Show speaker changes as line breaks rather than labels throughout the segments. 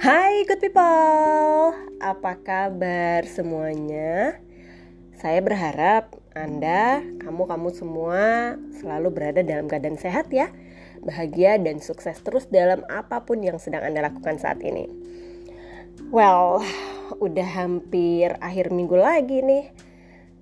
Hai good people, apa kabar semuanya? Saya berharap Anda, kamu-kamu semua selalu berada dalam keadaan sehat ya Bahagia dan sukses terus dalam apa pun yang sedang Anda lakukan saat ini Well, udah hampir akhir minggu lagi nih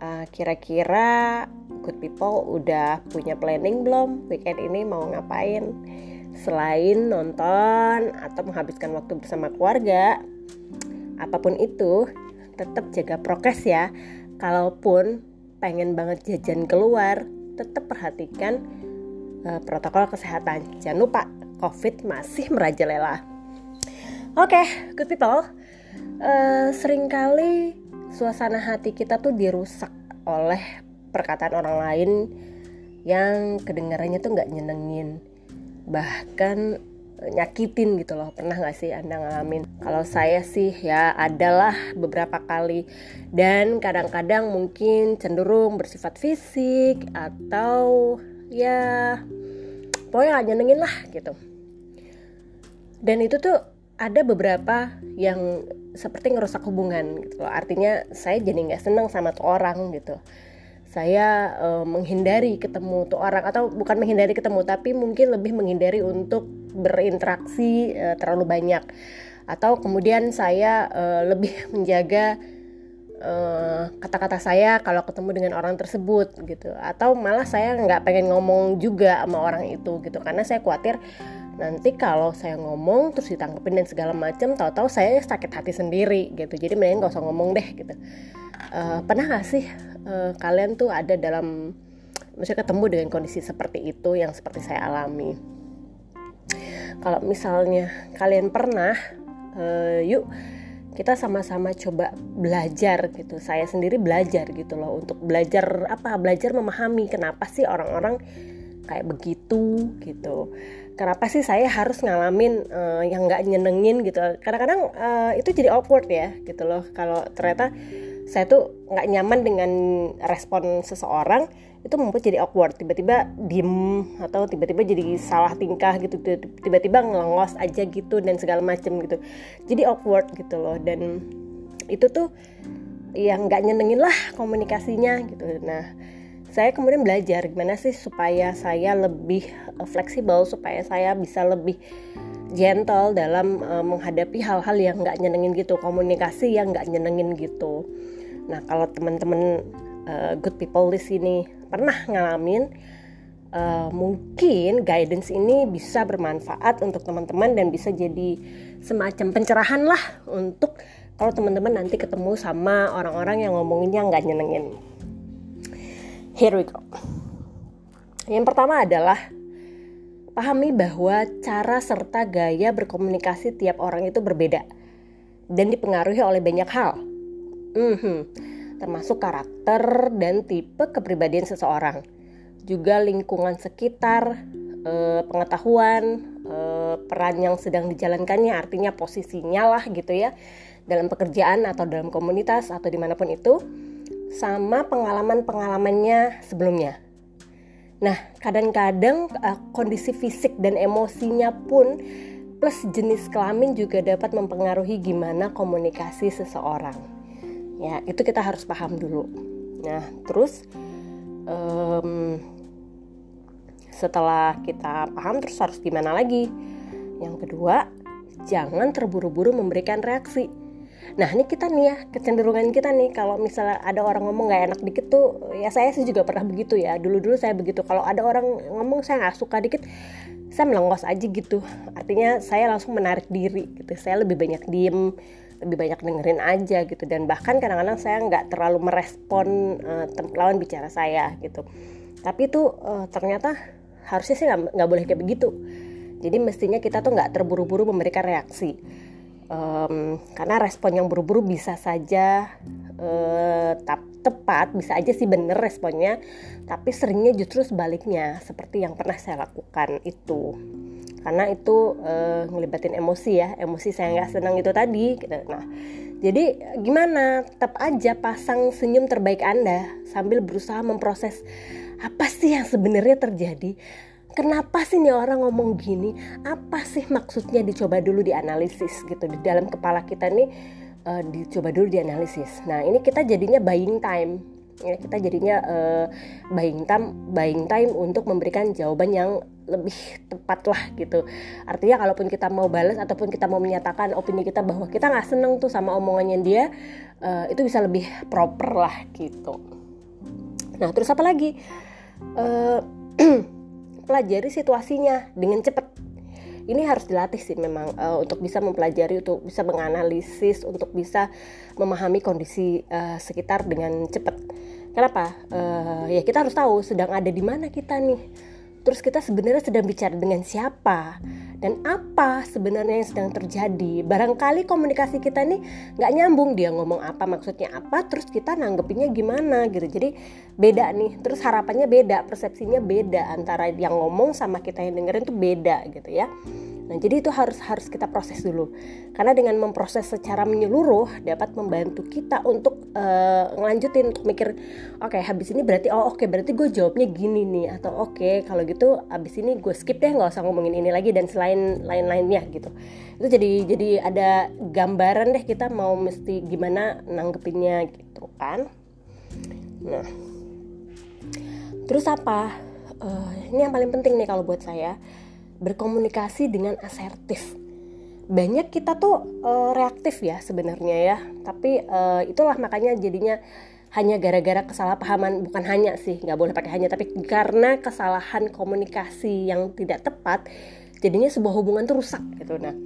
uh, Kira-kira good people udah punya planning belum? Weekend ini mau ngapain? Selain nonton atau menghabiskan waktu bersama keluarga apa pun itu tetap jaga prokes ya. Kalaupun pengen banget jajan keluar tetap perhatikan uh, protokol kesehatan. Jangan lupa covid masih merajalela. Oke okay, good people. Uh, sering kali suasana hati kita tuh dirusak oleh perkataan orang lain yang kedengarannya tuh nggak nyenengin bahkan eh, nyakitin gitu loh. Pernah gak sih anda ngalamin? Kalau saya sih ya adalah beberapa kali. Dan kadang-kadang mungkin cenderung bersifat fisik atau ya pokoknya gak nyenengin lah gitu. Dan itu tuh ada beberapa yang seperti ngerusak hubungan gitu loh. Artinya saya jadi nggak seneng sama tuh orang gitu saya uh, menghindari ketemu tuh orang atau bukan menghindari ketemu tapi mungkin lebih menghindari untuk berinteraksi uh, terlalu banyak. Atau kemudian saya uh, lebih menjaga kata-kata uh, saya kalau ketemu dengan orang tersebut gitu. Atau malah saya nggak pengen ngomong juga sama orang itu gitu. Karena saya khawatir nanti kalau saya ngomong terus ditangkepin dan segala macam tahu-tahu saya sakit hati sendiri gitu. Jadi mending gak usah ngomong deh gitu. Uh, pernah gak sih uh, kalian tuh ada dalam maksudnya ketemu dengan kondisi seperti itu yang seperti saya alami? Kalau misalnya kalian pernah uh, yuk kita sama-sama coba belajar gitu. Saya sendiri belajar gitu loh untuk belajar apa? Belajar memahami kenapa sih orang-orang kayak begitu gitu kenapa sih saya harus ngalamin uh, yang nggak nyenengin gitu? Kadang-kadang uh, itu jadi awkward ya gitu loh. Kalau ternyata saya tuh nggak nyaman dengan respon seseorang itu membuat jadi awkward. Tiba-tiba diem atau tiba-tiba jadi salah tingkah gitu. Tiba-tiba ngelongos aja gitu dan segala macem gitu. Jadi awkward gitu loh. Dan itu tuh yang nggak nyenengin lah komunikasinya gitu. Nah saya kemudian belajar gimana sih supaya saya lebih uh, fleksibel supaya saya bisa lebih gentle dalam uh, menghadapi hal-hal yang nggak nyenengin gitu komunikasi yang nggak nyenengin gitu. Nah kalau teman-teman uh, good people di sini pernah ngalamin uh, mungkin guidance ini bisa bermanfaat untuk teman-teman dan bisa jadi semacam pencerahan lah untuk kalau teman-teman nanti ketemu sama orang-orang yang ngomonginnya nggak nyenengin Here we go. Yang pertama adalah pahami bahwa cara serta gaya berkomunikasi tiap orang itu berbeda dan dipengaruhi oleh banyak hal. Mm -hmm. Termasuk karakter dan tipe kepribadian seseorang. Juga lingkungan sekitar, eh, pengetahuan, eh, peran yang sedang dijalankannya, artinya posisinya lah gitu ya, dalam pekerjaan atau dalam komunitas atau di mana pun itu sama pengalaman-pengalamannya sebelumnya. Nah, kadang-kadang uh, kondisi fisik dan emosinya pun plus jenis kelamin juga dapat mempengaruhi gimana komunikasi seseorang. Ya, itu kita harus paham dulu. Nah, terus um, setelah kita paham terus harus gimana lagi? Yang kedua, jangan terburu-buru memberikan reaksi Nah ini kita nih ya kecenderungan kita nih kalau misalnya ada orang ngomong nggak enak dikit tuh ya saya sih juga pernah begitu ya. Dulu dulu saya begitu. Kalau ada orang ngomong saya nggak suka dikit saya melengos aja gitu. Artinya saya langsung menarik diri gitu. Saya lebih banyak diem lebih banyak dengerin aja gitu. Dan bahkan kadang-kadang saya nggak terlalu merespon uh, lawan bicara saya gitu. Tapi itu uh, ternyata harusnya sih nggak boleh kayak begitu. Jadi mestinya kita tuh nggak terburu-buru memberikan reaksi um, karena respon yang buru-buru bisa saja uh, tepat bisa aja sih bener responnya tapi seringnya justru sebaliknya seperti yang pernah saya lakukan itu. Karena itu uh, ngelibatin emosi ya emosi saya nggak senang itu tadi gitu. nah jadi gimana? Tetap aja pasang senyum terbaik anda sambil berusaha memproses apa sih yang sebenarnya terjadi kenapa sih nih orang ngomong gini? Apa sih maksudnya dicoba dulu dianalisis gitu? Di dalam kepala kita nih uh, dicoba dulu dianalisis. Nah ini kita jadinya buying time. Ya kita jadinya uh, buying time buying time untuk memberikan jawaban yang lebih tepat lah gitu. Artinya kalaupun kita mau balas ataupun kita mau menyatakan opini kita bahwa kita nggak seneng tuh sama omongannya dia uh, itu bisa lebih proper lah gitu. Nah terus apa lagi? Uh, pelajari situasinya dengan cepat. Ini harus dilatih sih memang uh, untuk bisa mempelajari untuk bisa menganalisis untuk bisa memahami kondisi uh, sekitar dengan cepat. Kenapa? Uh, ya kita harus tahu sedang ada di mana kita nih. Terus kita sebenarnya sedang bicara dengan siapa dan apa sebenarnya yang sedang terjadi? Barangkali komunikasi kita nih nggak nyambung dia ngomong apa maksudnya apa terus kita nanggepinnya gimana gitu. Jadi beda nih terus harapannya beda persepsinya beda antara yang ngomong sama kita yang dengerin tuh beda gitu ya Nah, jadi itu harus harus kita proses dulu. Karena dengan memproses secara menyeluruh dapat membantu kita untuk uh, ngelanjutin untuk mikir, oke okay, habis ini berarti oh oke okay, berarti gue jawabnya gini nih atau oke okay, kalau gitu habis ini gue skip deh nggak usah ngomongin ini lagi dan selain lain-lainnya gitu. Itu jadi jadi ada gambaran deh kita mau mesti gimana nanggepinnya gitu kan. Nah, terus apa? Uh, ini yang paling penting nih kalau buat saya berkomunikasi dengan asertif. Banyak kita tuh uh, reaktif ya sebenarnya ya. Tapi uh, itulah makanya jadinya hanya gara-gara kesalahpahaman. Bukan hanya sih nggak boleh pakai hanya tapi karena kesalahan komunikasi yang tidak tepat jadinya sebuah hubungan tuh rusak gitu. Nah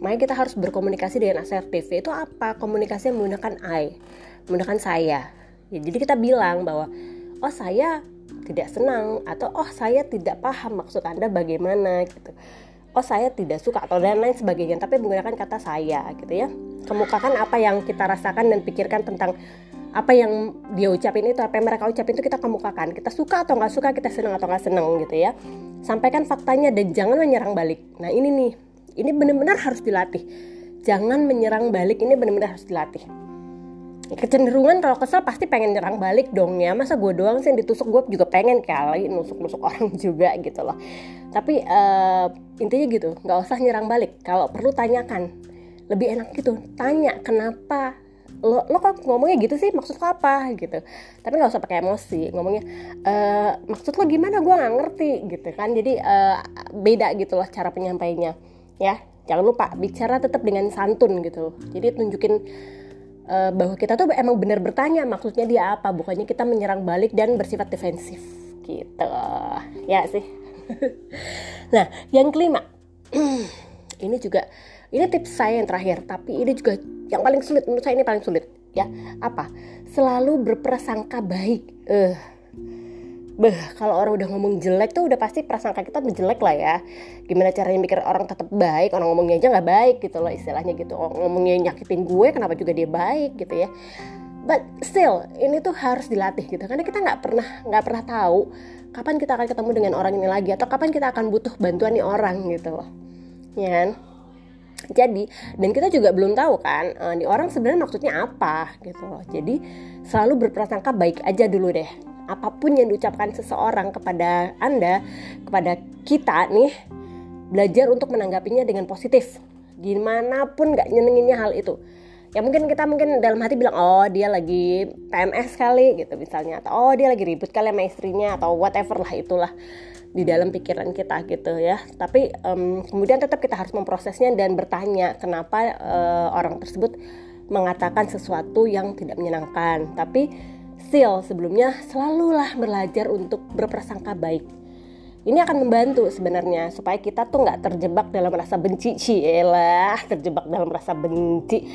makanya kita harus berkomunikasi dengan asertif itu apa? Komunikasi yang menggunakan I menggunakan saya. Ya, jadi kita bilang bahwa oh saya tidak senang atau oh saya tidak paham maksud Anda bagaimana gitu. Oh saya tidak suka atau dan lain sebagainya tapi menggunakan kata saya gitu ya. Kemukakan apa yang kita rasakan dan pikirkan tentang apa yang dia ucapin itu apa yang mereka ucapin itu kita kemukakan. Kita suka atau nggak suka kita senang atau nggak senang gitu ya. Sampaikan faktanya dan jangan menyerang balik. Nah ini nih. Ini benar-benar harus dilatih. Jangan menyerang balik ini benar-benar harus dilatih kecenderungan kalau kesel pasti pengen nyerang balik dong ya. Masa gue doang sih yang ditusuk? Gue juga pengen kali nusuk-nusuk orang juga gitu loh. Tapi uh, intinya gitu nggak usah nyerang balik. Kalau perlu tanyakan lebih enak gitu tanya kenapa lo lo kok ngomongnya gitu sih? Maksud lo apa? Gitu. Tapi nggak usah pakai emosi ngomongnya e, maksud lo gimana? Gue nggak ngerti. Gitu kan. Jadi uh, beda gitu loh cara penyampainya. Ya jangan lupa bicara tetap dengan santun gitu. Jadi tunjukin uh, bahwa kita tuh emang benar bertanya maksudnya dia apa? Bukannya kita menyerang balik dan bersifat defensif. Gitu. Ya sih. Nah yang kelima. Ini juga ini tips saya yang terakhir tapi ini juga yang paling sulit menurut saya ini paling sulit ya. Apa? Selalu berprasangka baik. Eh uh, Beh, kalau orang udah ngomong jelek tuh udah pasti prasangka kita udah jelek lah ya. Gimana caranya mikir orang tetap baik, orang ngomongnya aja nggak baik gitu loh istilahnya gitu. Orang ngomongnya nyakitin gue, kenapa juga dia baik gitu ya. But still, ini tuh harus dilatih gitu. Karena kita nggak pernah nggak pernah tahu kapan kita akan ketemu dengan orang ini lagi atau kapan kita akan butuh bantuan nih orang gitu loh. Ya kan? Jadi, dan kita juga belum tahu kan, uh, nih orang sebenarnya maksudnya apa gitu loh. Jadi, selalu berprasangka baik aja dulu deh apa pun yang diucapkan seseorang kepada Anda, kepada kita nih, belajar untuk menanggapinya dengan positif. Gimana pun gak nyenenginnya hal itu. Ya mungkin kita mungkin dalam hati bilang, oh dia lagi PMS kali gitu misalnya. Atau oh dia lagi ribut kali sama istrinya atau whatever lah itulah di dalam pikiran kita gitu ya. Tapi um, kemudian tetap kita harus memprosesnya dan bertanya kenapa uh, orang tersebut mengatakan sesuatu yang tidak menyenangkan. Tapi still sebelumnya selalulah belajar untuk berprasangka baik. Ini akan membantu sebenarnya supaya kita tuh nggak terjebak dalam rasa benci, cielah terjebak dalam rasa benci.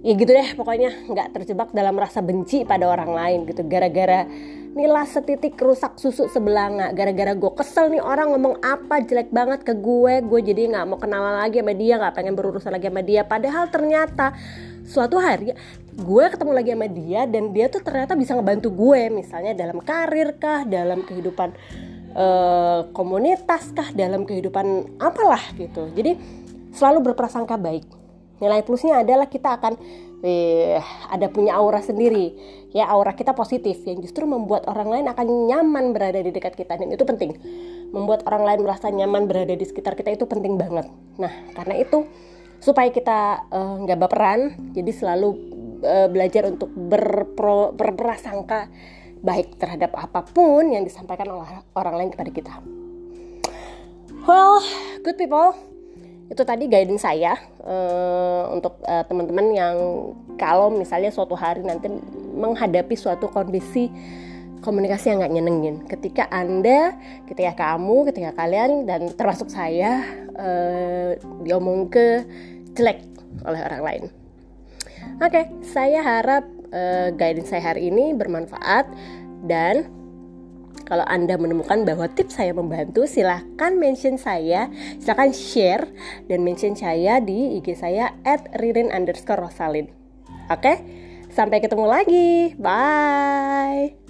Ya gitu deh pokoknya nggak terjebak dalam rasa benci pada orang lain gitu. Gara-gara nilai setitik rusak susu sebelah nggak. Gara-gara gue kesel nih orang ngomong apa jelek banget ke gue. Gue jadi nggak mau kenalan lagi sama dia nggak pengen berurusan lagi sama dia. Padahal ternyata suatu hari gue ketemu lagi sama dia dan dia tuh ternyata bisa ngebantu gue misalnya dalam karir kah dalam kehidupan uh, komunitas kah dalam kehidupan apalah gitu. Jadi selalu berprasangka baik. Nilai plusnya adalah kita akan eh, ada punya aura sendiri. Ya aura kita positif yang justru membuat orang lain akan nyaman berada di dekat kita dan itu penting. Membuat orang lain merasa nyaman berada di sekitar kita itu penting banget. Nah, karena itu supaya kita eh, nggak uh, baperan, jadi selalu uh, belajar untuk berpro, berprasangka baik terhadap apa pun yang disampaikan oleh orang lain kepada kita. Well, good people, itu tadi guidance saya uh, untuk uh, teman-teman yang kalau misalnya suatu hari nanti menghadapi suatu kondisi komunikasi yang nggak nyenengin ketika anda ketika kamu ketika kalian dan termasuk saya uh, diomong ke jelek oleh orang lain oke okay, saya harap uh, guidance saya hari ini bermanfaat dan kalau Anda menemukan bahwa tips saya membantu, silahkan mention saya, silahkan share dan mention saya di IG saya at ririn underscore rosalin. Oke, sampai ketemu lagi. Bye.